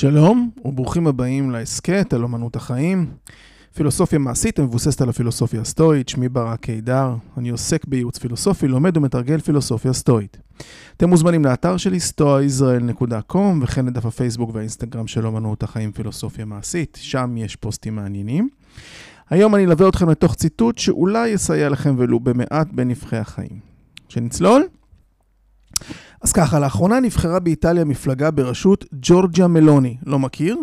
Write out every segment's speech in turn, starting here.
שלום וברוכים הבאים להסכת על אמנות החיים. פילוסופיה מעשית המבוססת על הפילוסופיה הסטואית, שמי ברק קידר, אני עוסק בייעוץ פילוסופי, לומד ומתרגל פילוסופיה סטואית. אתם מוזמנים לאתר שלי stoaisrael.com וכן לדף הפייסבוק והאינסטגרם של אמנות החיים פילוסופיה מעשית, שם יש פוסטים מעניינים. היום אני אלווה אתכם לתוך ציטוט שאולי יסייע לכם ולו במעט בנבחי החיים. שנצלול? אז ככה, לאחרונה נבחרה באיטליה מפלגה בראשות ג'ורג'ה מלוני, לא מכיר,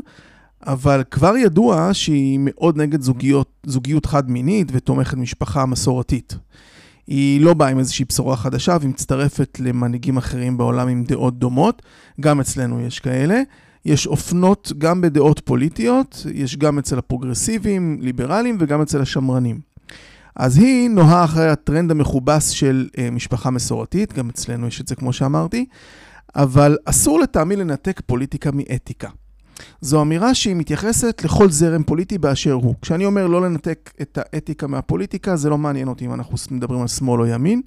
אבל כבר ידוע שהיא מאוד נגד זוגיות, זוגיות חד-מינית ותומכת משפחה מסורתית. היא לא באה עם איזושהי בשורה חדשה והיא מצטרפת למנהיגים אחרים בעולם עם דעות דומות, גם אצלנו יש כאלה. יש אופנות גם בדעות פוליטיות, יש גם אצל הפרוגרסיביים, ליברליים וגם אצל השמרנים. אז היא נוהה אחרי הטרנד המכובס של אה, משפחה מסורתית, גם אצלנו יש את זה כמו שאמרתי, אבל אסור לטעמי לנתק פוליטיקה מאתיקה. זו אמירה שהיא מתייחסת לכל זרם פוליטי באשר הוא. כשאני אומר לא לנתק את האתיקה מהפוליטיקה, זה לא מעניין אותי אם אנחנו מדברים על שמאל או ימין.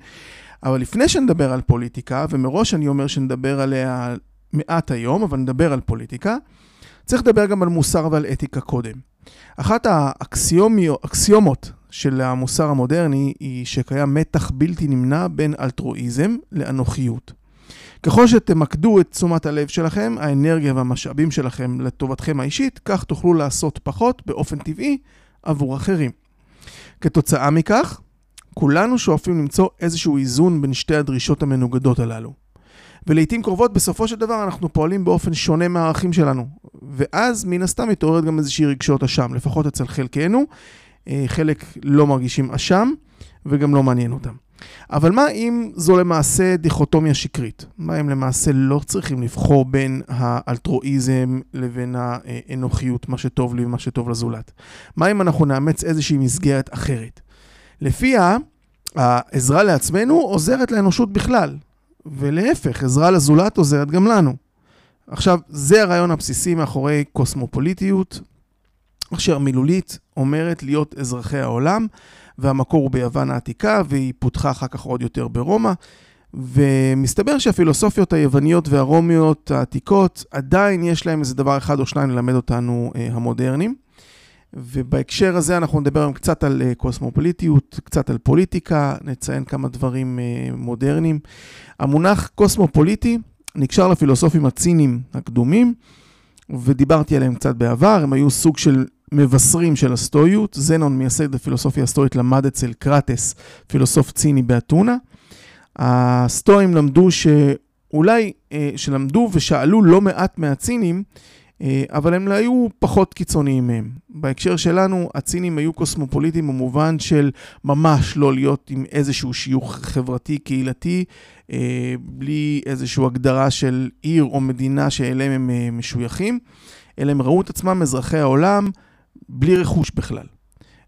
אבל לפני שנדבר על פוליטיקה, ומראש אני אומר שנדבר עליה מעט היום, אבל נדבר על פוליטיקה, צריך לדבר גם על מוסר ועל אתיקה קודם. אחת האקסיומות של המוסר המודרני היא שקיים מתח בלתי נמנע בין אלטרואיזם לאנוכיות. ככל שתמקדו את תשומת הלב שלכם, האנרגיה והמשאבים שלכם לטובתכם האישית, כך תוכלו לעשות פחות באופן טבעי עבור אחרים. כתוצאה מכך, כולנו שואפים למצוא איזשהו איזון בין שתי הדרישות המנוגדות הללו. ולעיתים קרובות, בסופו של דבר, אנחנו פועלים באופן שונה מהערכים שלנו. ואז, מן הסתם, מתעוררת גם איזושהי רגשות אשם, לפחות אצל חלקנו. אה, חלק לא מרגישים אשם, וגם לא מעניין אותם. אבל מה אם זו למעשה דיכוטומיה שקרית? מה אם למעשה לא צריכים לבחור בין האלטרואיזם לבין האנוכיות, מה שטוב לי ומה שטוב לזולת? מה אם אנחנו נאמץ איזושהי מסגרת אחרת? לפיה, העזרה לעצמנו עוזרת לאנושות בכלל, ולהפך, עזרה לזולת עוזרת גם לנו. עכשיו, זה הרעיון הבסיסי מאחורי קוסמופוליטיות, אשר מילולית אומרת להיות אזרחי העולם, והמקור הוא ביוון העתיקה, והיא פותחה אחר כך עוד יותר ברומא. ומסתבר שהפילוסופיות היווניות והרומיות העתיקות, עדיין יש להם איזה דבר אחד או שניים ללמד אותנו אה, המודרנים. ובהקשר הזה אנחנו נדבר היום קצת על אה, קוסמופוליטיות, קצת על פוליטיקה, נציין כמה דברים אה, מודרניים. המונח קוסמופוליטי נקשר לפילוסופים הציניים הקדומים, ודיברתי עליהם קצת בעבר, הם היו סוג של מבשרים של הסטואיות. זנון, מייסד הפילוסופיה הסטואית, למד אצל קרטס, פילוסוף ציני באתונה. הסטואים למדו שאולי, אה, שלמדו ושאלו לא מעט מהצינים, אבל הם היו פחות קיצוניים מהם. בהקשר שלנו, הצינים היו קוסמופוליטים במובן של ממש לא להיות עם איזשהו שיוך חברתי, קהילתי, אה, בלי איזושהי הגדרה של עיר או מדינה שאליהם הם משויכים, אלא הם ראו את עצמם אזרחי העולם, בלי רכוש בכלל.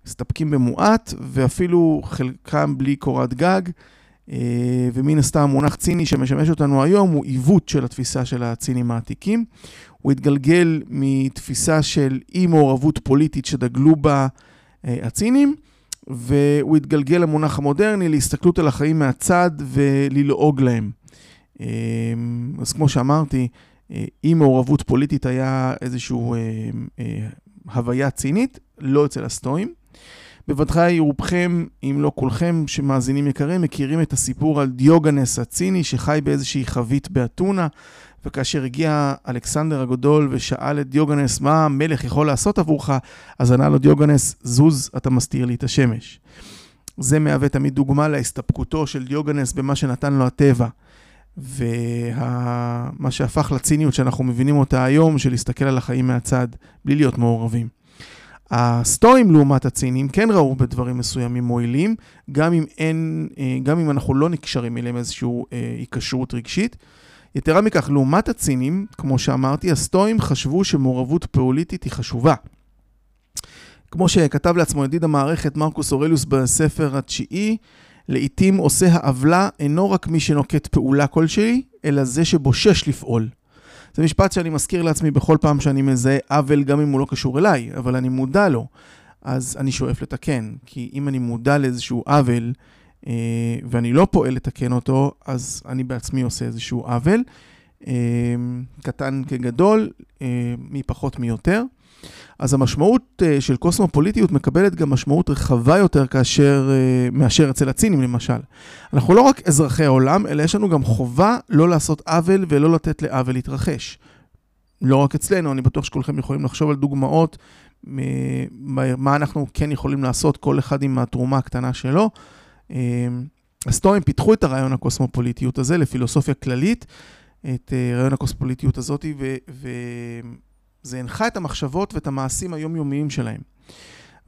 מסתפקים במועט, ואפילו חלקם בלי קורת גג, אה, ומן הסתם המונח ציני שמשמש אותנו היום הוא עיוות של התפיסה של הצינים העתיקים. הוא התגלגל מתפיסה של אי מעורבות פוליטית שדגלו בה אה, הצינים, והוא התגלגל למונח המודרני להסתכלות על החיים מהצד וללעוג להם. אה, אז כמו שאמרתי, אי מעורבות פוליטית היה איזשהו הוויה צינית, לא אצל הסטואים. בוודאי רובכם, אם לא כולכם, שמאזינים יקרים, מכירים את הסיפור על דיוגנס הציני שחי באיזושהי חבית באתונה, וכאשר הגיע אלכסנדר הגדול ושאל את דיוגנס מה המלך יכול לעשות עבורך, אז ענה לו דיוגנס, זוז, אתה מסתיר לי את השמש. זה מהווה תמיד דוגמה להסתפקותו של דיוגנס במה שנתן לו הטבע. ומה שהפך לציניות שאנחנו מבינים אותה היום, של להסתכל על החיים מהצד, בלי להיות מעורבים. הסטואים לעומת הצינים כן ראו בדברים מסוימים מועילים, גם אם, אין, אה, גם אם אנחנו לא נקשרים אליהם איזושהי אה, היקשרות רגשית. יתרה מכך, לעומת הצינים, כמו שאמרתי, הסטואים חשבו שמעורבות פוליטית היא חשובה. כמו שכתב לעצמו ידיד המערכת מרקוס אורליוס בספר התשיעי, לעתים עושה העוולה אינו רק מי שנוקט פעולה כלשהי, אלא זה שבושש לפעול. זה משפט שאני מזכיר לעצמי בכל פעם שאני מזהה עוול, גם אם הוא לא קשור אליי, אבל אני מודע לו. אז אני שואף לתקן, כי אם אני מודע לאיזשהו עוול, ואני לא פועל לתקן אותו, אז אני בעצמי עושה איזשהו עוול. קטן כגדול, מי פחות מי יותר. אז המשמעות של קוסמופוליטיות מקבלת גם משמעות רחבה יותר כאשר, מאשר אצל הצינים למשל. אנחנו לא רק אזרחי העולם, אלא יש לנו גם חובה לא לעשות עוול ולא לתת לעוול להתרחש. לא רק אצלנו, אני בטוח שכולכם יכולים לחשוב על דוגמאות מה אנחנו כן יכולים לעשות, כל אחד עם התרומה הקטנה שלו. הסטואים פיתחו את הרעיון הקוסמופוליטיות הזה לפילוסופיה כללית, את אה, רעיון הקוסמופוליטיות הזאת, וזה הנחה את המחשבות ואת המעשים היומיומיים שלהם.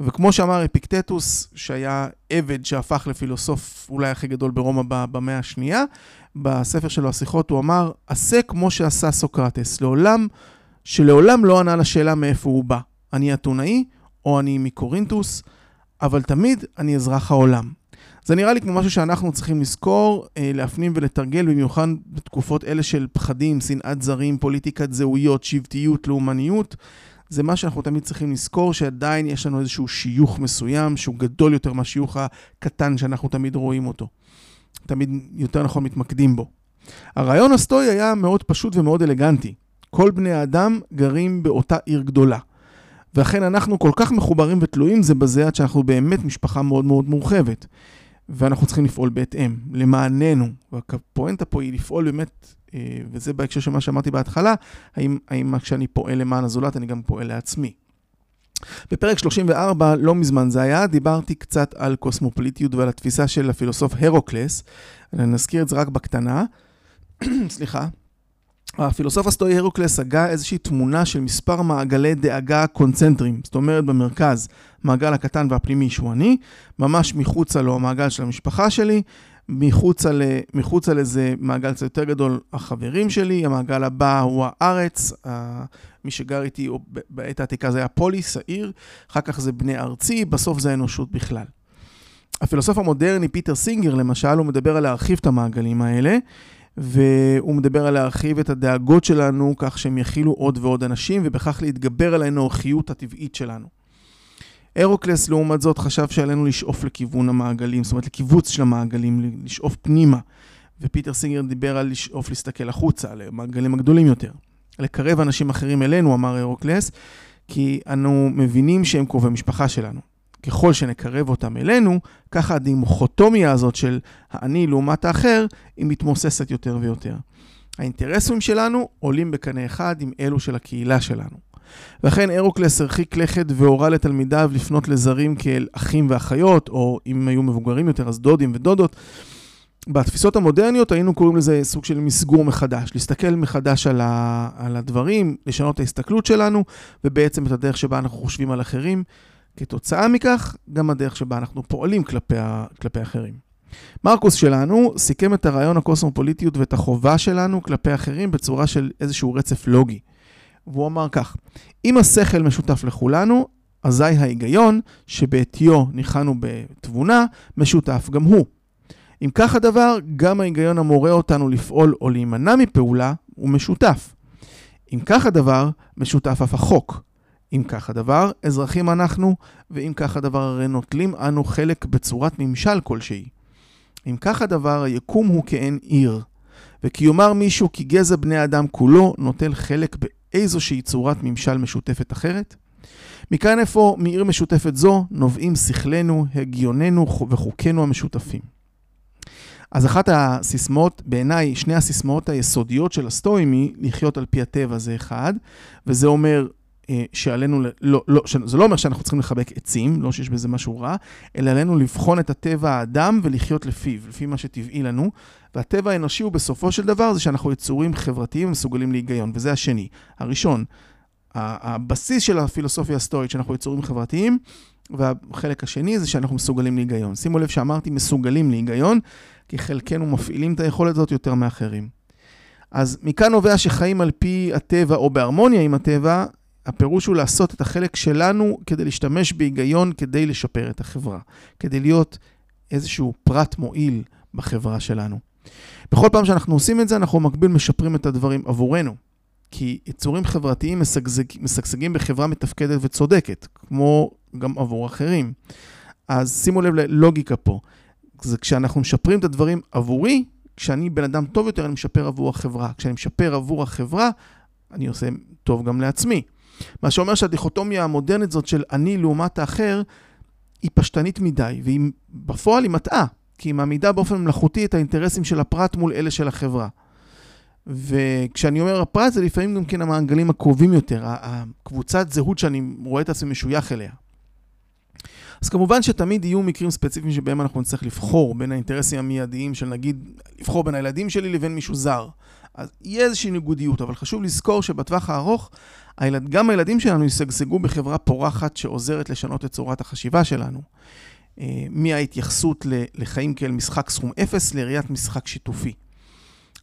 וכמו שאמר אפיקטטוס, שהיה עבד שהפך לפילוסוף אולי הכי גדול ברומא במאה השנייה, בספר שלו, השיחות, הוא אמר, עשה כמו שעשה סוקרטס, לעולם, שלעולם לא ענה לשאלה מאיפה הוא בא. אני אתונאי, או אני מקורינטוס, אבל תמיד אני אזרח העולם. זה נראה לי כמו משהו שאנחנו צריכים לזכור, אה, להפנים ולתרגל, במיוחד בתקופות אלה של פחדים, שנאת זרים, פוליטיקת זהויות, שבטיות, לאומניות. זה מה שאנחנו תמיד צריכים לזכור, שעדיין יש לנו איזשהו שיוך מסוים, שהוא גדול יותר מהשיוך הקטן שאנחנו תמיד רואים אותו. תמיד, יותר נכון, מתמקדים בו. הרעיון הסטואי היה מאוד פשוט ומאוד אלגנטי. כל בני האדם גרים באותה עיר גדולה. ואכן אנחנו כל כך מחוברים ותלויים זה בזה עד שאנחנו באמת משפחה מאוד מאוד מורחבת. ואנחנו צריכים לפעול בהתאם, למעננו. והפואנטה פה היא לפעול באמת, אה, וזה בהקשר של מה שאמרתי בהתחלה, האם, האם כשאני פועל למען הזולת אני גם פועל לעצמי. בפרק 34, לא מזמן זה היה, דיברתי קצת על קוסמופוליטיות ועל התפיסה של הפילוסוף הרוקלס. אני נזכיר את זה רק בקטנה. סליחה. הפילוסוף הסטואי הרוקלס הגה איזושהי תמונה של מספר מעגלי דאגה קונצנטריים, זאת אומרת במרכז, מעגל הקטן והפנימי שהוא אני, ממש מחוצה לו המעגל של המשפחה שלי, מחוצה, ל, מחוצה לזה מעגל קצת יותר גדול, החברים שלי, המעגל הבא הוא הארץ, מי שגר איתי בעת העתיקה זה היה פוליס, העיר, אחר כך זה בני ארצי, בסוף זה האנושות בכלל. הפילוסוף המודרני פיטר סינגר למשל, הוא מדבר על להרחיב את המעגלים האלה. והוא מדבר על להרחיב את הדאגות שלנו כך שהם יכילו עוד ועוד אנשים, ובכך להתגבר על האנוכיות הטבעית שלנו. הרוקלס, לעומת זאת, חשב שעלינו לשאוף לכיווץ המעגלים, זאת אומרת, לכיווץ של המעגלים, לשאוף פנימה. ופיטר סינגר דיבר על לשאוף להסתכל החוצה, למעגלים הגדולים יותר. לקרב אנשים אחרים אלינו, אמר הרוקלס, כי אנו מבינים שהם קרובי משפחה שלנו. ככל שנקרב אותם אלינו, ככה הדיכוטומיה הזאת של האני לעומת האחר, היא מתמוססת יותר ויותר. האינטרסים שלנו עולים בקנה אחד עם אלו של הקהילה שלנו. ואכן הרוקלס הרחיק לכת והורה לתלמידיו לפנות לזרים כאל אחים ואחיות, או אם היו מבוגרים יותר אז דודים ודודות. בתפיסות המודרניות היינו קוראים לזה סוג של מסגור מחדש, להסתכל מחדש על, ה, על הדברים, לשנות את ההסתכלות שלנו, ובעצם את הדרך שבה אנחנו חושבים על אחרים. כתוצאה מכך, גם הדרך שבה אנחנו פועלים כלפי, כלפי אחרים. מרקוס שלנו סיכם את הרעיון הקוסמופוליטיות ואת החובה שלנו כלפי אחרים בצורה של איזשהו רצף לוגי. והוא אמר כך, אם השכל משותף לכולנו, אזי ההיגיון שבעטיו ניחנו בתבונה, משותף גם הוא. אם כך הדבר, גם ההיגיון המורה אותנו לפעול או להימנע מפעולה הוא משותף. אם כך הדבר, משותף אף החוק. אם כך הדבר, אזרחים אנחנו, ואם כך הדבר הרי נוטלים אנו חלק בצורת ממשל כלשהי. אם כך הדבר, היקום הוא כאין עיר. וכי יאמר מישהו כי גזע בני אדם כולו נוטל חלק באיזושהי צורת ממשל משותפת אחרת? מכאן איפה מעיר משותפת זו נובעים שכלנו, הגיוננו וחוקינו המשותפים. אז אחת הסיסמאות, בעיניי, שני הסיסמאות היסודיות של הסטואים היא לחיות על פי הטבע זה אחד, וזה אומר שעלינו, לא, לא, זה לא אומר שאנחנו צריכים לחבק עצים, לא שיש בזה משהו רע, אלא עלינו לבחון את הטבע האדם ולחיות לפיו, לפי מה שטבעי לנו. והטבע האנושי הוא בסופו של דבר זה שאנחנו יצורים חברתיים ומסוגלים להיגיון, וזה השני. הראשון, הבסיס של הפילוסופיה הסטורית, שאנחנו יצורים חברתיים, והחלק השני זה שאנחנו מסוגלים להיגיון. שימו לב שאמרתי מסוגלים להיגיון, כי חלקנו מפעילים את היכולת הזאת יותר מאחרים. אז מכאן נובע שחיים על פי הטבע או בהרמוניה עם הטבע, הפירוש הוא לעשות את החלק שלנו כדי להשתמש בהיגיון כדי לשפר את החברה, כדי להיות איזשהו פרט מועיל בחברה שלנו. בכל פעם שאנחנו עושים את זה, אנחנו במקביל משפרים את הדברים עבורנו. כי יצורים חברתיים משגשג, משגשגים בחברה מתפקדת וצודקת, כמו גם עבור אחרים. אז שימו לב ללוגיקה פה. זה כשאנחנו משפרים את הדברים עבורי, כשאני בן אדם טוב יותר, אני משפר עבור החברה. כשאני משפר עבור החברה, אני עושה טוב גם לעצמי. מה שאומר שהדיכוטומיה המודרנית הזאת של אני לעומת האחר, היא פשטנית מדי, והיא בפועל היא מטעה, כי היא מעמידה באופן מלאכותי את האינטרסים של הפרט מול אלה של החברה. וכשאני אומר הפרט, זה לפעמים גם כן המעגלים הקרובים יותר, הקבוצת זהות שאני רואה את עצמי משוייך אליה. אז כמובן שתמיד יהיו מקרים ספציפיים שבהם אנחנו נצטרך לבחור בין האינטרסים המיידיים של נגיד, לבחור בין הילדים שלי לבין מישהו זר. אז יהיה איזושהי ניגודיות, אבל חשוב לזכור שבטווח הארוך, הילד, גם הילדים שלנו ישגשגו בחברה פורחת שעוזרת לשנות את צורת החשיבה שלנו. אה, מההתייחסות לחיים כאל משחק סכום אפס לראיית משחק שיתופי.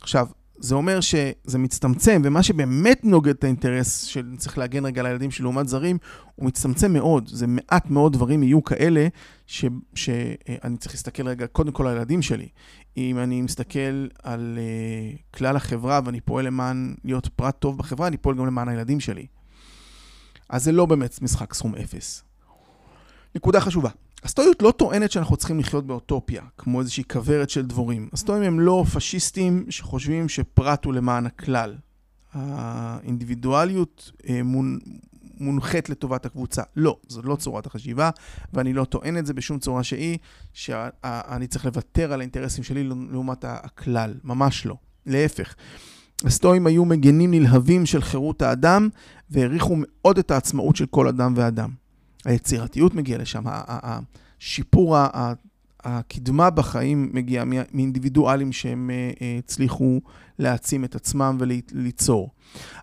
עכשיו, זה אומר שזה מצטמצם, ומה שבאמת נוגד את האינטרס של צריך להגן רגע על הילדים שלעומת זרים, הוא מצטמצם מאוד. זה מעט מאוד דברים יהיו כאלה, שאני ש, uh, צריך להסתכל רגע קודם כל על הילדים שלי. אם אני מסתכל על uh, כלל החברה ואני פועל למען להיות פרט טוב בחברה, אני פועל גם למען הילדים שלי. אז זה לא באמת משחק סכום אפס. נקודה חשובה. הסטואיות לא טוענת שאנחנו צריכים לחיות באוטופיה, כמו איזושהי כוורת של דבורים. הסטואים הם לא פשיסטים שחושבים שפרט הוא למען הכלל. האינדיבידואליות אה, מונ... מונחית לטובת הקבוצה. לא, זו לא צורת החשיבה, ואני לא טוען את זה בשום צורה שהיא, שאני צריך לוותר על האינטרסים שלי לעומת הכלל. ממש לא. להפך. הסטואים היו מגנים נלהבים של חירות האדם, והעריכו מאוד את העצמאות של כל אדם ואדם. היצירתיות מגיעה לשם, השיפור, הקדמה בחיים מגיעה מאינדיבידואלים שהם אה, אה, הצליחו להעצים את עצמם וליצור.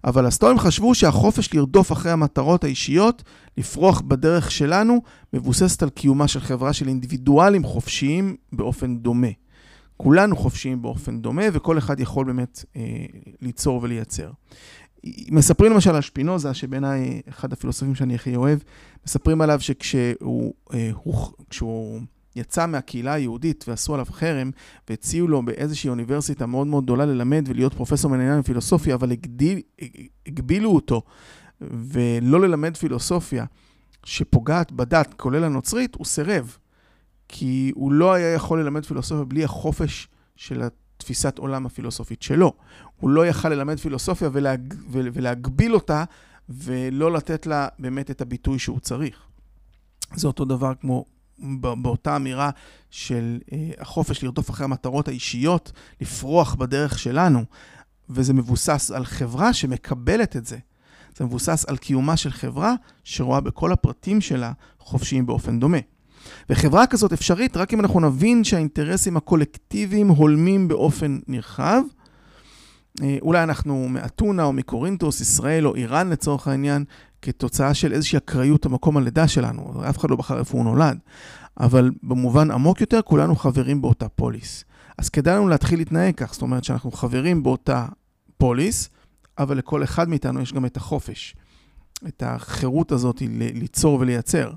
אבל הסטואים חשבו שהחופש לרדוף אחרי המטרות האישיות, לפרוח בדרך שלנו, מבוססת על קיומה של חברה של אינדיבידואלים חופשיים באופן דומה. כולנו חופשיים באופן דומה, וכל אחד יכול באמת אה, ליצור ולייצר. מספרים למשל על שפינוזה, שבעיניי אחד הפילוסופים שאני הכי אוהב, מספרים עליו שכשהוא אה, הוא, כשהוא יצא מהקהילה היהודית ועשו עליו חרם, והציעו לו באיזושהי אוניברסיטה מאוד מאוד גדולה ללמד ולהיות פרופסור מנהל פילוסופיה, אבל הגדיל, הגבילו אותו ולא ללמד פילוסופיה שפוגעת בדת, כולל הנוצרית, הוא סירב. כי הוא לא היה יכול ללמד פילוסופיה בלי החופש של תפיסת עולם הפילוסופית שלו. הוא לא יכל ללמד פילוסופיה ולהג... ולהגביל אותה ולא לתת לה באמת את הביטוי שהוא צריך. זה אותו דבר כמו באותה אמירה של אה, החופש לרדוף אחרי המטרות האישיות, לפרוח בדרך שלנו, וזה מבוסס על חברה שמקבלת את זה. זה מבוסס על קיומה של חברה שרואה בכל הפרטים שלה חופשיים באופן דומה. וחברה כזאת אפשרית רק אם אנחנו נבין שהאינטרסים הקולקטיביים הולמים באופן נרחב. אה, אולי אנחנו מאתונה או מקורינטוס, ישראל או איראן לצורך העניין, כתוצאה של איזושהי אקראיות המקום הלידה שלנו. אף אחד לא בחר איפה הוא נולד. אבל במובן עמוק יותר, כולנו חברים באותה פוליס. אז כדאי לנו להתחיל להתנהג כך, זאת אומרת שאנחנו חברים באותה פוליס, אבל לכל אחד מאיתנו יש גם את החופש, את החירות הזאת ליצור ולייצר.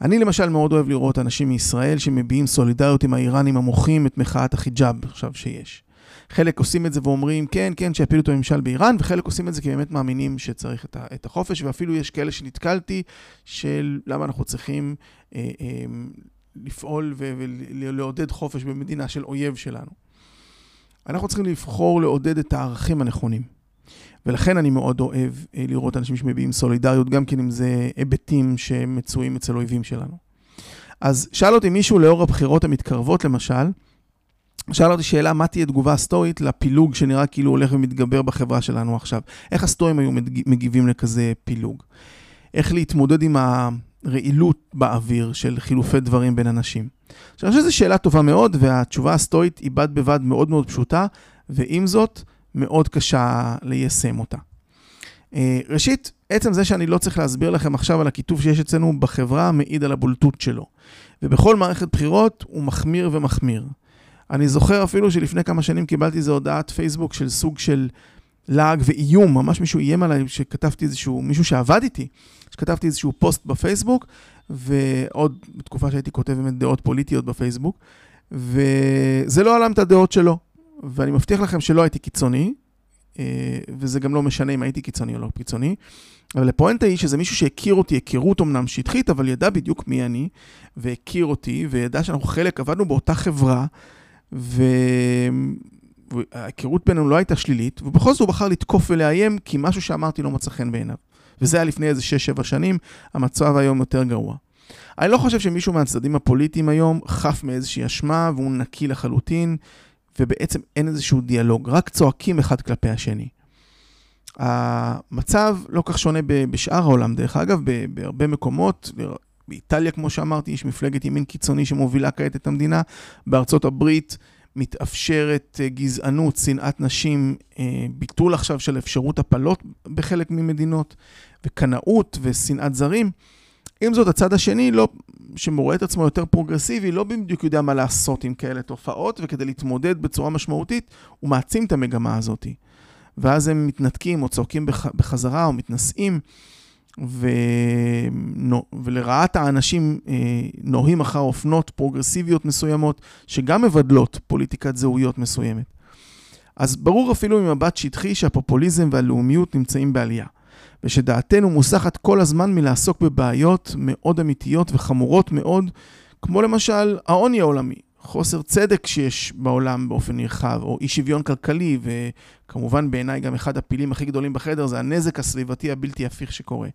אני למשל מאוד אוהב לראות אנשים מישראל שמביעים סולידריות עם האיראנים המוחים את מחאת החיג'אב עכשיו שיש. חלק עושים את זה ואומרים, כן, כן, שיפילו את הממשל באיראן, וחלק עושים את זה כי באמת מאמינים שצריך את החופש, ואפילו יש כאלה שנתקלתי של למה אנחנו צריכים אה, אה, לפעול ולעודד חופש במדינה של אויב שלנו. אנחנו צריכים לבחור לעודד את הערכים הנכונים. ולכן אני מאוד אוהב אה, לראות אנשים שמביעים סולידריות, גם כן אם זה היבטים שמצויים אצל אויבים שלנו. אז שאל אותי מישהו לאור הבחירות המתקרבות למשל, שאל אותי שאלה, מה תהיה תגובה הסטואית לפילוג שנראה כאילו הולך ומתגבר בחברה שלנו עכשיו? איך הסטואים היו מגיבים לכזה פילוג? איך להתמודד עם הרעילות באוויר של חילופי דברים בין אנשים? עכשיו, אני חושב שזו שאלה טובה מאוד, והתשובה הסטואית היא בד בבד מאוד מאוד פשוטה, ועם זאת, מאוד קשה ליישם אותה. אה, ראשית, עצם זה שאני לא צריך להסביר לכם עכשיו על הכיתוב שיש אצלנו בחברה, מעיד על הבולטות שלו. ובכל מערכת בחירות הוא מחמיר ומחמיר. אני זוכר אפילו שלפני כמה שנים קיבלתי איזו הודעת פייסבוק של סוג של לעג ואיום, ממש מישהו איים עליי שכתבתי איזשהו, מישהו שעבד איתי, שכתבתי איזשהו פוסט בפייסבוק, ועוד בתקופה שהייתי כותב באמת דעות פוליטיות בפייסבוק, וזה לא עלם את הדעות שלו. ואני מבטיח לכם שלא הייתי קיצוני, אה, וזה גם לא משנה אם הייתי קיצוני או לא קיצוני, אבל הפואנטה היא שזה מישהו שהכיר אותי, היכרות אמנם שטחית, אבל ידע בדיוק מי אני, והכיר אותי, וידע שאנחנו חלק, עבדנו באותה חברה, וההיכרות בינינו לא הייתה שלילית, ובכל זאת הוא בחר לתקוף ולאיים, כי משהו שאמרתי לא מצא חן בעיניו. וזה היה לפני איזה 6-7 שנים, המצב היום יותר גרוע. אני לא חושב שמישהו מהצדדים הפוליטיים היום חף מאיזושהי אשמה, והוא נקי לחלוטין, ובעצם אין איזשהו דיאלוג, רק צועקים אחד כלפי השני. המצב לא כך שונה בשאר העולם, דרך אגב, בהרבה מקומות, באיטליה, כמו שאמרתי, יש מפלגת ימין קיצוני שמובילה כעת את המדינה, בארצות הברית מתאפשרת אה, גזענות, שנאת נשים, אה, ביטול עכשיו של אפשרות הפלות בחלק ממדינות, וקנאות ושנאת זרים. עם זאת, הצד השני, לא, שמורה את עצמו יותר פרוגרסיבי, לא בדיוק יודע מה לעשות עם כאלה תופעות, וכדי להתמודד בצורה משמעותית, הוא מעצים את המגמה הזאת. ואז הם מתנתקים או צועקים בח, בחזרה או מתנשאים, ו... ולרעת האנשים אה, נוהים אחר אופנות פרוגרסיביות מסוימות, שגם מבדלות פוליטיקת זהויות מסוימת. אז ברור אפילו ממבט שטחי שהפופוליזם והלאומיות נמצאים בעלייה. ושדעתנו מוסחת כל הזמן מלעסוק בבעיות מאוד אמיתיות וחמורות מאוד, כמו למשל העוני העולמי, חוסר צדק שיש בעולם באופן נרחב, או אי שוויון כלכלי, וכמובן בעיניי גם אחד הפילים הכי גדולים בחדר זה הנזק הסביבתי הבלתי הפיך שקורה.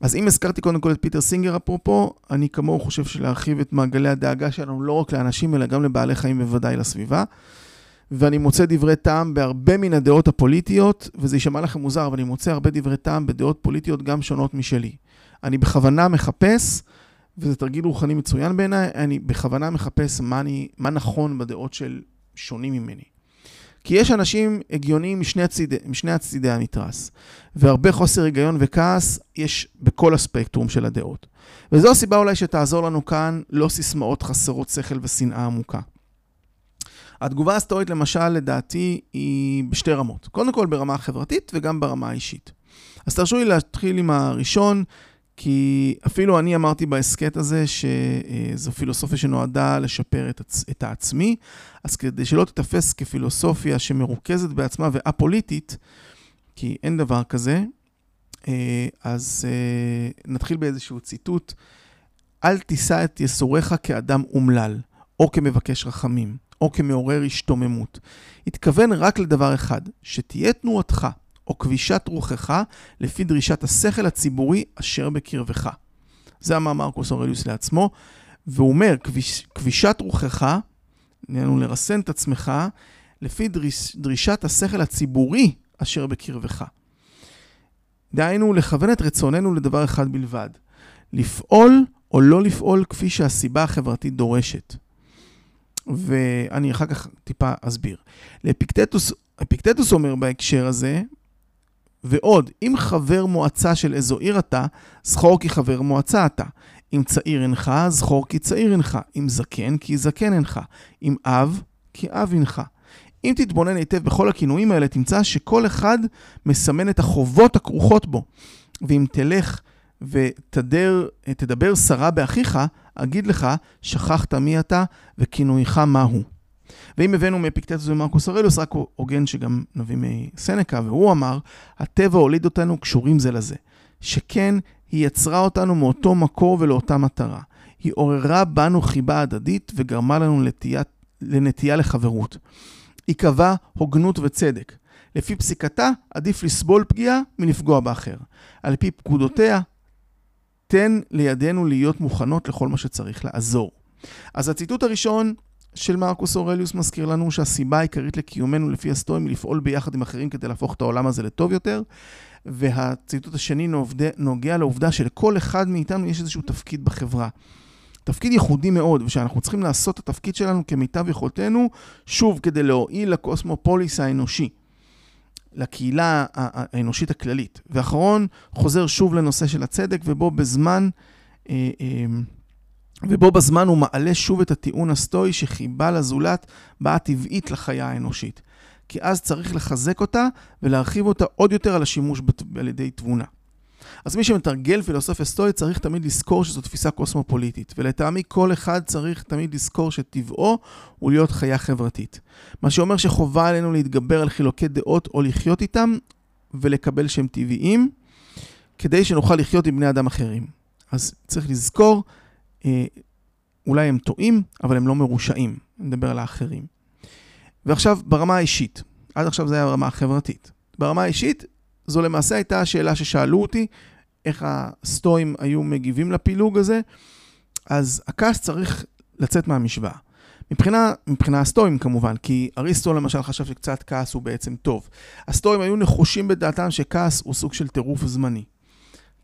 אז אם הזכרתי קודם כל את פיטר סינגר אפרופו, אני כמוהו חושב שלהרחיב את מעגלי הדאגה שלנו לא רק לאנשים, אלא גם לבעלי חיים בוודאי לסביבה. ואני מוצא דברי טעם בהרבה מן הדעות הפוליטיות, וזה יישמע לכם מוזר, אבל אני מוצא הרבה דברי טעם בדעות פוליטיות גם שונות משלי. אני בכוונה מחפש, וזה תרגיל רוחני מצוין בעיניי, אני בכוונה מחפש מה, אני, מה נכון בדעות של שונים ממני. כי יש אנשים הגיוניים משני, הציד, משני הצידי המתרס, והרבה חוסר היגיון וכעס יש בכל הספקטרום של הדעות. וזו הסיבה אולי שתעזור לנו כאן לא סיסמאות חסרות שכל ושנאה עמוקה. התגובה הסטורית, למשל, לדעתי, היא בשתי רמות. קודם כל ברמה החברתית וגם ברמה האישית. אז תרשו לי להתחיל עם הראשון, כי אפילו אני אמרתי בהסכת הזה שזו פילוסופיה שנועדה לשפר את, עצ... את העצמי, אז כדי שלא תתפס כפילוסופיה שמרוכזת בעצמה ואפוליטית, כי אין דבר כזה, אה, אז אה, נתחיל באיזשהו ציטוט. אל תישא את יסוריך כאדם אומלל, או כמבקש רחמים. או כמעורר השתוממות. התכוון רק לדבר אחד, שתהיה תנועתך או כבישת רוחך לפי דרישת השכל הציבורי אשר בקרבך. זה אמר מרקוס אורליוס לעצמו, והוא אומר, כביש, כבישת רוחך, נהיינו לרסן את עצמך, לפי דריש, דרישת השכל הציבורי אשר בקרבך. דהיינו, לכוון את רצוננו לדבר אחד בלבד, לפעול או לא לפעול כפי שהסיבה החברתית דורשת. ואני אחר כך טיפה אסביר. לאפיקטטוס, אפיקטטוס אומר בהקשר הזה, ועוד, אם חבר מועצה של איזו עיר אתה, זכור כי חבר מועצה אתה. אם צעיר אינך, זכור כי צעיר אינך. אם זקן, כי זקן אינך. אם אב, כי אב אינך. אם תתבונן היטב בכל הכינויים האלה, תמצא שכל אחד מסמן את החובות הכרוכות בו. ואם תלך ותדבר שרה באחיך, אגיד לך, שכחת מי אתה וכינויך מהו. ואם הבאנו מאפיקטטוס ומרקוס אורלוס, רק הוגן שגם נביא מסנקה, והוא אמר, הטבע הוליד אותנו קשורים זה לזה. שכן, היא יצרה אותנו מאותו מקור ולאותה מטרה. היא עוררה בנו חיבה הדדית וגרמה לנו לנטייה, לנטייה לחברות. היא קבעה הוגנות וצדק. לפי פסיקתה, עדיף לסבול פגיעה מלפגוע באחר. על פי פקודותיה, תן לידינו להיות מוכנות לכל מה שצריך לעזור. אז הציטוט הראשון של מרקוס אורליוס מזכיר לנו שהסיבה העיקרית לקיומנו לפי הסטואים היא לפעול ביחד עם אחרים כדי להפוך את העולם הזה לטוב יותר. והציטוט השני נוגע לעובדה שלכל אחד מאיתנו יש איזשהו תפקיד בחברה. תפקיד ייחודי מאוד, ושאנחנו צריכים לעשות את התפקיד שלנו כמיטב יכולתנו, שוב, כדי להועיל לקוסמופוליס האנושי. לקהילה האנושית הכללית. ואחרון, חוזר שוב לנושא של הצדק, ובו בזמן, אה, אה, ובו בזמן הוא מעלה שוב את הטיעון הסטואי שחיבה לזולת באה טבעית לחיה האנושית. כי אז צריך לחזק אותה ולהרחיב אותה עוד יותר על השימוש על ידי תבונה. אז מי שמתרגל פילוסופיה סטואית צריך תמיד לזכור שזו תפיסה קוסמופוליטית, ולטעמי כל אחד צריך תמיד לזכור שטבעו הוא להיות חיה חברתית. מה שאומר שחובה עלינו להתגבר על חילוקי דעות או לחיות איתם ולקבל שהם טבעיים, כדי שנוכל לחיות עם בני אדם אחרים. אז צריך לזכור, אה, אולי הם טועים, אבל הם לא מרושעים. נדבר על האחרים. ועכשיו, ברמה האישית, עד עכשיו זה היה ברמה החברתית. ברמה האישית, זו למעשה הייתה השאלה ששאלו אותי, איך הסטואים היו מגיבים לפילוג הזה, אז הכעס צריך לצאת מהמשוואה. מבחינה, מבחינה הסטואים כמובן, כי אריסטו למשל חשב שקצת כעס הוא בעצם טוב. הסטואים היו נחושים בדעתם שכעס הוא סוג של טירוף זמני.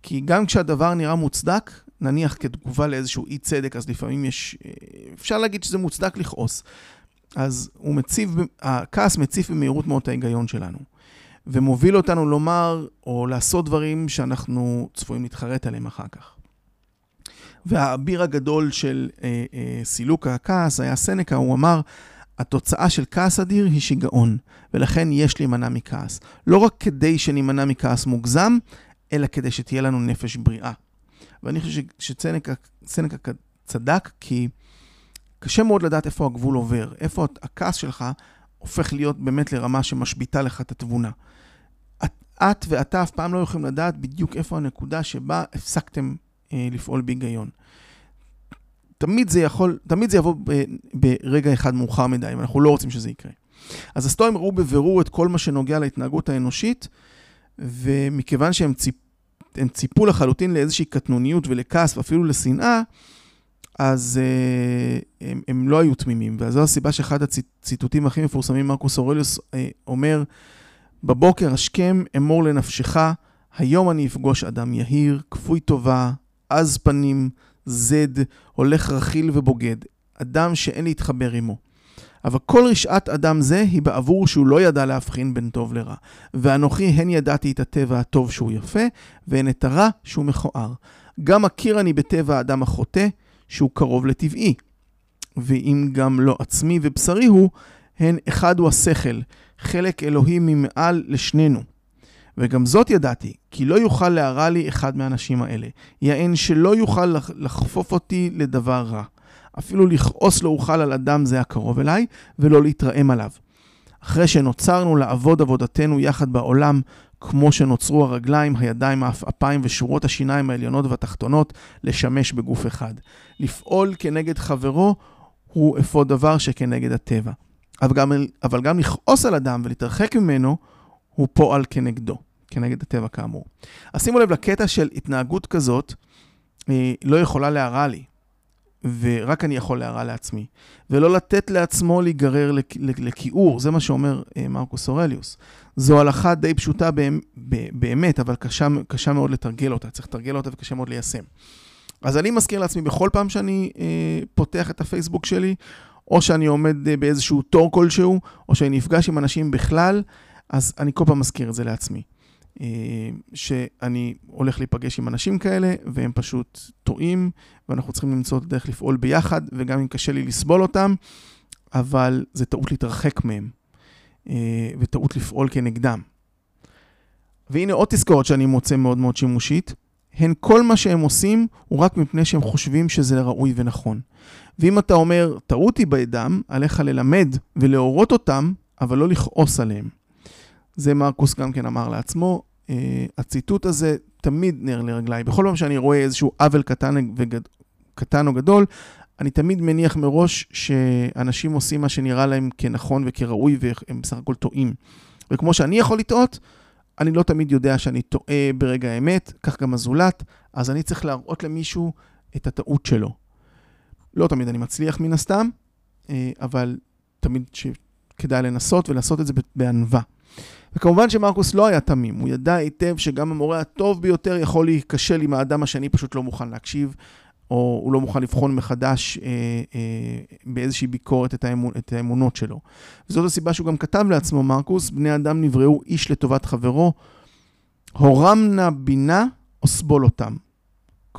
כי גם כשהדבר נראה מוצדק, נניח כתגובה לאיזשהו אי צדק, אז לפעמים יש, אפשר להגיד שזה מוצדק לכעוס. אז הוא מציב, הכעס מציף במהירות מאוד את ההיגיון שלנו. ומוביל אותנו לומר או לעשות דברים שאנחנו צפויים להתחרט עליהם אחר כך. והאביר הגדול של אה, אה, סילוק הכעס היה סנקה, הוא אמר, התוצאה של כעס אדיר היא שיגעון, ולכן יש להימנע מכעס. לא רק כדי שנימנע מכעס מוגזם, אלא כדי שתהיה לנו נפש בריאה. ואני חושב שסנקה צדק, כי קשה מאוד לדעת איפה הגבול עובר, איפה הכעס שלך הופך להיות באמת לרמה שמשביתה לך את התבונה. את, את ואתה אף פעם לא יכולים לדעת בדיוק איפה הנקודה שבה הפסקתם אה, לפעול בהיגיון. תמיד זה יכול, תמיד זה יבוא ב, ברגע אחד מאוחר מדי, ואנחנו לא רוצים שזה יקרה. אז הסטואים ראו בבירור את כל מה שנוגע להתנהגות האנושית, ומכיוון שהם ציפ, ציפו לחלוטין לאיזושהי קטנוניות ולכעס ואפילו לשנאה, אז uh, הם, הם לא היו תמימים, וזו הסיבה שאחד הציטוטים הכי מפורסמים, מרקוס אורליוס uh, אומר, בבוקר השכם אמור לנפשך, היום אני אפגוש אדם יהיר, כפוי טובה, עז פנים, זד, הולך רכיל ובוגד, אדם שאין להתחבר עמו. אבל כל רשעת אדם זה היא בעבור שהוא לא ידע להבחין בין טוב לרע. ואנוכי הן ידעתי את הטבע הטוב שהוא יפה, והן את הרע שהוא מכוער. גם מכיר אני בטבע האדם החוטא, שהוא קרוב לטבעי. ואם גם לא עצמי ובשרי הוא, הן אחד הוא השכל, חלק אלוהי ממעל לשנינו. וגם זאת ידעתי, כי לא יוכל להרע לי אחד מהאנשים האלה. יען שלא יוכל לחפוף אותי לדבר רע. אפילו לכעוס לא אוכל על אדם זה הקרוב אליי, ולא להתרעם עליו. אחרי שנוצרנו לעבוד עבודתנו יחד בעולם, כמו שנוצרו הרגליים, הידיים, האפיים ושורות השיניים העליונות והתחתונות, לשמש בגוף אחד. לפעול כנגד חברו הוא אפוא דבר שכנגד הטבע. אבל גם, אבל גם לכעוס על אדם ולהתרחק ממנו, הוא פועל כנגדו, כנגד הטבע כאמור. אז שימו לב לקטע של התנהגות כזאת, אה, לא יכולה להרע לי, ורק אני יכול להרע לעצמי. ולא לתת לעצמו להיגרר לכיעור, זה מה שאומר אה, מרקוס אורליוס. זו הלכה די פשוטה באמת, אבל קשה, קשה מאוד לתרגל אותה, צריך לתרגל אותה וקשה מאוד ליישם. אז אני מזכיר לעצמי בכל פעם שאני אה, פותח את הפייסבוק שלי, או שאני עומד אה, באיזשהו תור כלשהו, או שאני נפגש עם אנשים בכלל, אז אני כל פעם מזכיר את זה לעצמי. אה, שאני הולך להיפגש עם אנשים כאלה, והם פשוט טועים, ואנחנו צריכים למצוא את הדרך לפעול ביחד, וגם אם קשה לי לסבול אותם, אבל זה טעות להתרחק מהם, אה, וטעות לפעול כנגדם. והנה עוד תזכורת שאני מוצא מאוד מאוד שימושית, הן כל מה שהם עושים הוא רק מפני שהם חושבים שזה ראוי ונכון. ואם אתה אומר, טעות היא בידם, עליך ללמד ולהורות אותם, אבל לא לכעוס עליהם. זה מרקוס גם כן אמר לעצמו. Uh, הציטוט הזה תמיד נר לרגליי. בכל פעם שאני רואה איזשהו עוול קטן, וגד... קטן או גדול, אני תמיד מניח מראש שאנשים עושים מה שנראה להם כנכון וכראוי, והם בסך הכל טועים. וכמו שאני יכול לטעות, אני לא תמיד יודע שאני טועה ברגע האמת, כך גם הזולת, אז אני צריך להראות למישהו את הטעות שלו. לא תמיד אני מצליח מן הסתם, אה, אבל תמיד כדאי לנסות ולעשות את זה בענווה. וכמובן שמרקוס לא היה תמים, הוא ידע היטב שגם המורה הטוב ביותר יכול להיכשל אם האדם השני פשוט לא מוכן להקשיב, או הוא לא מוכן לבחון מחדש אה, אה, באיזושהי ביקורת את, האמונ, את האמונות שלו. וזאת הסיבה שהוא גם כתב לעצמו, מרקוס, בני אדם נבראו איש לטובת חברו, הורם נא בינה או סבול אותם.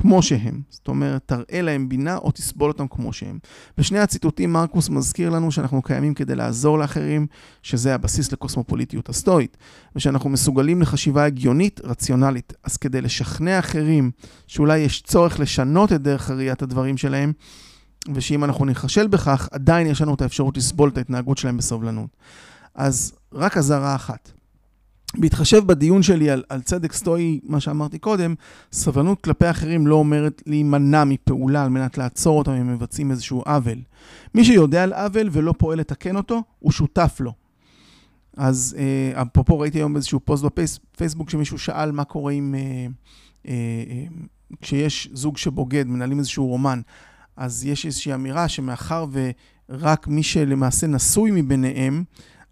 כמו שהם. זאת אומרת, תראה להם בינה או תסבול אותם כמו שהם. בשני הציטוטים מרקוס מזכיר לנו שאנחנו קיימים כדי לעזור לאחרים, שזה הבסיס לקוסמופוליטיות הסטואית, ושאנחנו מסוגלים לחשיבה הגיונית, רציונלית. אז כדי לשכנע אחרים שאולי יש צורך לשנות את דרך ראיית הדברים שלהם, ושאם אנחנו ניכשל בכך, עדיין יש לנו את האפשרות לסבול את ההתנהגות שלהם בסובלנות. אז רק אזהרה אחת. בהתחשב בדיון שלי על, על צדק סטואי, מה שאמרתי קודם, סבלנות כלפי אחרים לא אומרת להימנע מפעולה על מנת לעצור אותם אם מבצעים איזשהו עוול. מי שיודע על עוול ולא פועל לתקן אותו, הוא שותף לו. אז אה, אפרופו ראיתי היום איזשהו פוסט בפייסבוק שמישהו שאל מה קורה עם... אה, אה, אה, כשיש זוג שבוגד, מנהלים איזשהו רומן, אז יש איזושהי אמירה שמאחר ורק מי שלמעשה נשוי מביניהם,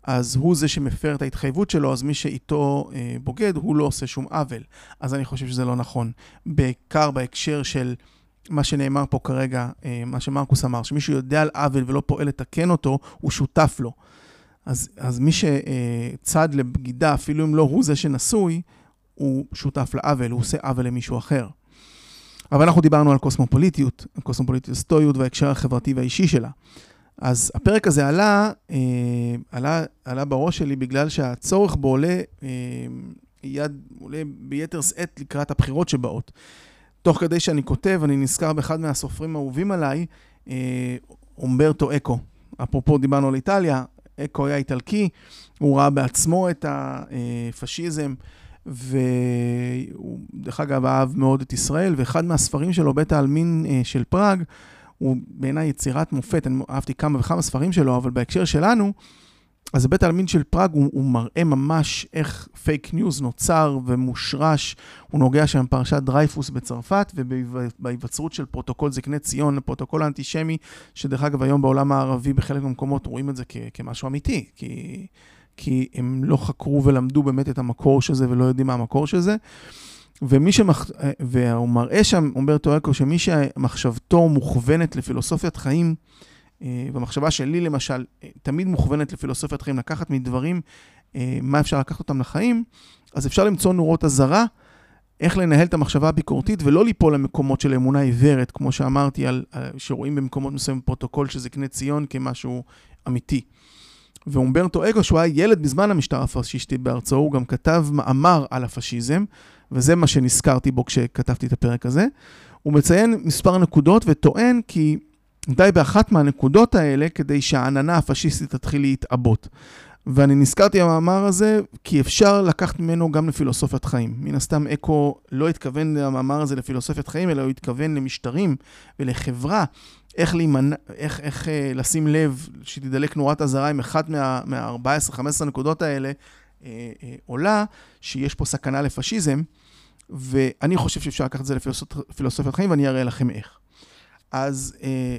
אז הוא זה שמפר את ההתחייבות שלו, אז מי שאיתו אה, בוגד, הוא לא עושה שום עוול. אז אני חושב שזה לא נכון. בעיקר בהקשר של מה שנאמר פה כרגע, אה, מה שמרקוס אמר, שמישהו יודע על עוול ולא פועל לתקן אותו, הוא שותף לו. אז, אז מי שצד לבגידה, אפילו אם לא הוא זה שנשוי, הוא שותף לעוול, הוא עושה עוול למישהו אחר. אבל אנחנו דיברנו על קוסמופוליטיות, קוסמופוליטיות סטואיות וההקשר החברתי והאישי שלה. אז הפרק הזה עלה, אה, עלה, עלה בראש שלי בגלל שהצורך בו עולה, אה, יד, עולה ביתר שאת לקראת הבחירות שבאות. תוך כדי שאני כותב, אני נזכר באחד מהסופרים האהובים עליי, אה, אומברטו אקו. אפרופו דיברנו על איטליה, אקו היה איטלקי, הוא ראה בעצמו את הפשיזם. והוא, דרך אגב, אהב מאוד את ישראל, ואחד מהספרים שלו, בית העלמין של פראג, הוא בעיניי יצירת מופת, אני אהבתי כמה וכמה ספרים שלו, אבל בהקשר שלנו, אז בית העלמין של פראג הוא, הוא מראה ממש איך fake news נוצר ומושרש. הוא נוגע שם בפרשת דרייפוס בצרפת ובהיווצרות של פרוטוקול זקני ציון, פרוטוקול האנטישמי, שדרך אגב היום בעולם הערבי בחלק מהמקומות רואים את זה כ- כמשהו אמיתי, כי, כי הם לא חקרו ולמדו באמת את המקור של זה ולא יודעים מה המקור של זה. ומי שמח... והוא מראה שם, אומברטו אקו, שמי שמחשבתו מוכוונת לפילוסופיית חיים, אה, והמחשבה שלי למשל, אה, תמיד מוכוונת לפילוסופיית חיים, לקחת מדברים, אה, מה אפשר לקחת אותם לחיים, אז אפשר למצוא נורות אזהרה, איך לנהל את המחשבה הביקורתית ולא ליפול למקומות של אמונה עיוורת, כמו שאמרתי, על, שרואים במקומות מסוימים פרוטוקול של זקני ציון כמשהו אמיתי. ואומברטו אקו, שהוא היה ילד בזמן המשטר הפשיסטי בארצו, הוא גם כתב מאמר על הפשיזם, וזה מה שנזכרתי בו כשכתבתי את הפרק הזה. הוא מציין מספר נקודות וטוען כי די באחת מהנקודות האלה כדי שהעננה הפשיסטית תתחיל להתעבות. ואני נזכרתי במאמר הזה כי אפשר לקחת ממנו גם לפילוסופיית חיים. מן הסתם אקו לא התכוון למאמר הזה לפילוסופיית חיים, אלא הוא התכוון למשטרים ולחברה, איך, להימנע, איך, איך אה, לשים לב שתדלק נורת אזהרה עם אחת מה, מה-14-15 נקודות האלה אה, אה, עולה, שיש פה סכנה לפשיזם, ואני חושב שאפשר לקחת את זה לפילוסופיית חיים ואני אראה לכם איך. אז אה,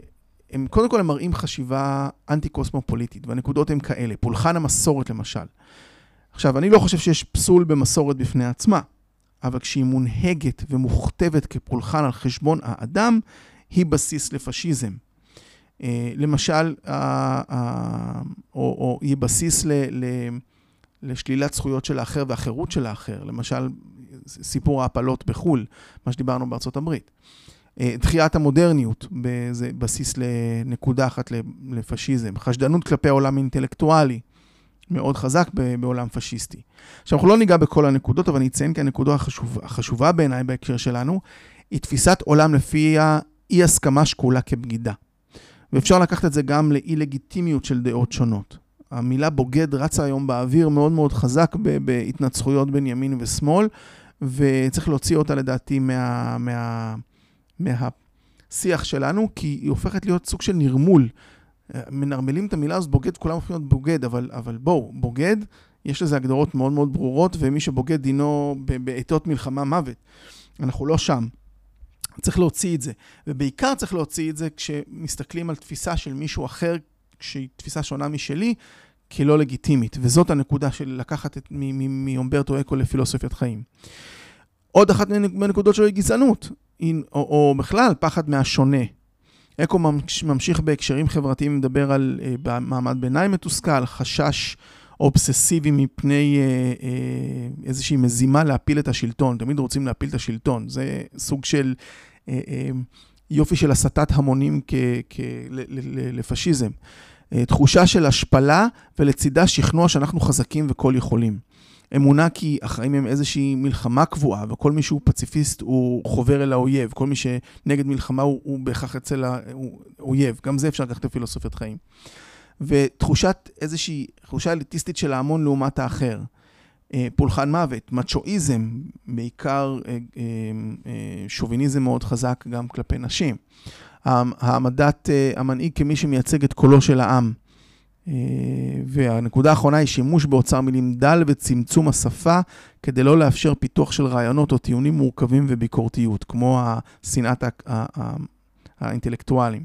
הם קודם כל הם מראים חשיבה אנטי-קוסמופוליטית, והנקודות הן כאלה, פולחן המסורת למשל. עכשיו, אני לא חושב שיש פסול במסורת בפני עצמה, אבל כשהיא מונהגת ומוכתבת כפולחן על חשבון האדם, היא בסיס לפשיזם. אה, למשל, או, או היא בסיס ל, ל, לשלילת זכויות של האחר והחירות של האחר. למשל, סיפור ההפלות בחו"ל, מה שדיברנו בארצות הברית. אה, דחיית המודרניות, זה בסיס לנקודה אחת לפשיזם. חשדנות כלפי העולם האינטלקטואלי, מאוד חזק בעולם פשיסטי. עכשיו, אנחנו לא ניגע בכל הנקודות, אבל אני אציין כי הנקודה החשוב, החשובה בעיניי בהקשר שלנו, היא תפיסת עולם לפי האי הסכמה שקולה כבגידה. ואפשר לקחת את זה גם לאי לגיטימיות של דעות שונות. המילה בוגד רצה היום באוויר מאוד מאוד חזק בהתנצחויות בין ימין ושמאל, וצריך להוציא אותה לדעתי מה, מה, מהשיח שלנו, כי היא הופכת להיות סוג של נרמול. מנרמלים את המילה הזאת בוגד, כולם הופכים להיות בוגד, אבל, אבל בואו, בוגד, יש לזה הגדרות מאוד מאוד ברורות, ומי שבוגד דינו בעיתות מלחמה מוות. אנחנו לא שם. צריך להוציא את זה, ובעיקר צריך להוציא את זה כשמסתכלים על תפיסה של מישהו אחר, שהיא תפיסה שונה משלי, כלא לגיטימית, וזאת הנקודה של לקחת מאומברטו אקו לפילוסופיית חיים. עוד אחת מהנקודות שלו היא גזענות, או, או בכלל פחד מהשונה. אקו ממשיך בהקשרים חברתיים ומדבר על uh, מעמד ביניים מתוסכל, חשש אובססיבי מפני uh, uh, איזושהי מזימה להפיל את השלטון. תמיד רוצים להפיל את השלטון. זה סוג של uh, uh, יופי של הסטת המונים כ, כ, ל, ל, לפשיזם. Uh, תחושה של השפלה ולצידה שכנוע שאנחנו חזקים וכל יכולים. אמונה כי החיים הם איזושהי מלחמה קבועה, וכל מי שהוא פציפיסט הוא חובר אל האויב, כל מי שנגד מלחמה הוא, הוא בהכרח אצל האויב, גם זה אפשר לקחת לפילוסופיית חיים. ותחושת איזושהי, תחושה אליטיסטית של ההמון לעומת האחר. אה, פולחן מוות, מצ'ואיזם, בעיקר אה, שוביניזם מאוד חזק גם כלפי נשים. העמדת המנהיג כמי שמייצג את קולו של העם. והנקודה האחרונה היא שימוש באוצר מילים דל וצמצום השפה כדי לא לאפשר פיתוח של רעיונות או טיעונים מורכבים וביקורתיות, כמו השנאת האינטלקטואלים.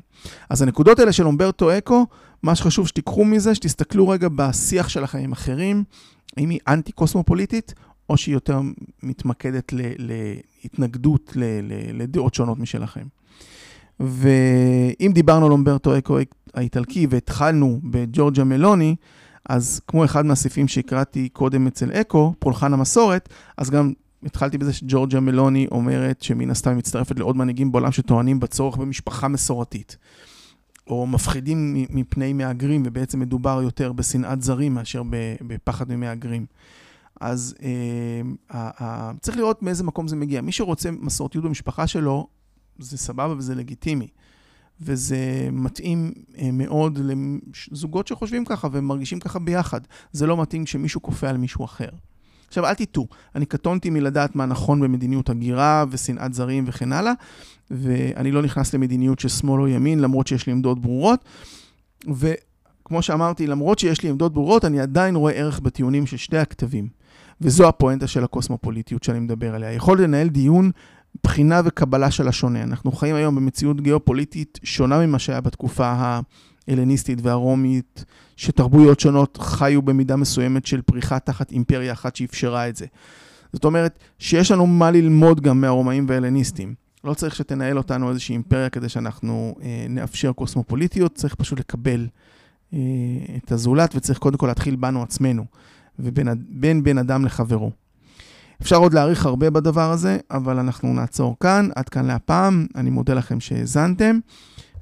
אז הנקודות האלה של אומברטו אקו, מה שחשוב שתיקחו מזה, שתסתכלו רגע בשיח שלכם עם אחרים, האם היא אנטי-קוסמופוליטית, או שהיא יותר מתמקדת להתנגדות לדעות שונות משלכם. ואם דיברנו על אומברטו אקו האיטלקי והתחלנו בג'ורג'ה מלוני, אז כמו אחד מהסעיפים שהקראתי קודם אצל אקו, פולחן המסורת, אז גם התחלתי בזה שג'ורג'ה מלוני אומרת שמן הסתם היא מצטרפת לעוד מנהיגים בעולם שטוענים בצורך במשפחה מסורתית. או מפחידים מפני מהגרים, ובעצם מדובר יותר בשנאת זרים מאשר בפחד ממהגרים. אז אה, אה, צריך לראות מאיזה מקום זה מגיע. מי שרוצה מסורתיות במשפחה שלו, זה סבבה וזה לגיטימי. וזה מתאים אה, מאוד לזוגות שחושבים ככה ומרגישים ככה ביחד. זה לא מתאים כשמישהו כופה על מישהו אחר. עכשיו, אל תטעו, אני קטונתי מלדעת מה נכון במדיניות הגירה ושנאת זרים וכן הלאה, ואני לא נכנס למדיניות של שמאל או ימין, למרות שיש לי עמדות ברורות. וכמו שאמרתי, למרות שיש לי עמדות ברורות, אני עדיין רואה ערך בטיעונים של שתי הכתבים. וזו הפואנטה של הקוסמופוליטיות שאני מדבר עליה. יכול לנהל דיון, בחינה וקבלה של השונה. אנחנו חיים היום במציאות גיאופוליטית שונה ממה שהיה בתקופה ההלניסטית והרומית, שתרבויות שונות חיו במידה מסוימת של פריחה תחת אימפריה אחת שאפשרה את זה. זאת אומרת, שיש לנו מה ללמוד גם מהרומאים וההלניסטים. לא צריך שתנהל אותנו איזושהי אימפריה כדי שאנחנו אה, נאפשר קוסמופוליטיות, צריך פשוט לקבל אה, את הזולת, וצריך קודם כל להתחיל בנו עצמנו, ובין בן אדם לחברו. אפשר עוד להעריך הרבה בדבר הזה, אבל אנחנו נעצור כאן. עד כאן להפעם. אני מודה לכם שהאזנתם,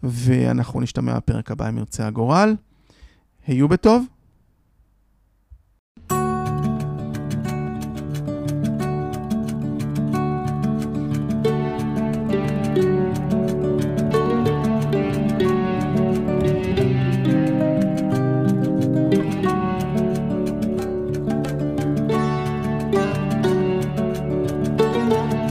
ואנחנו נשתמע בפרק הבא אם ירצה הגורל. היו בטוב.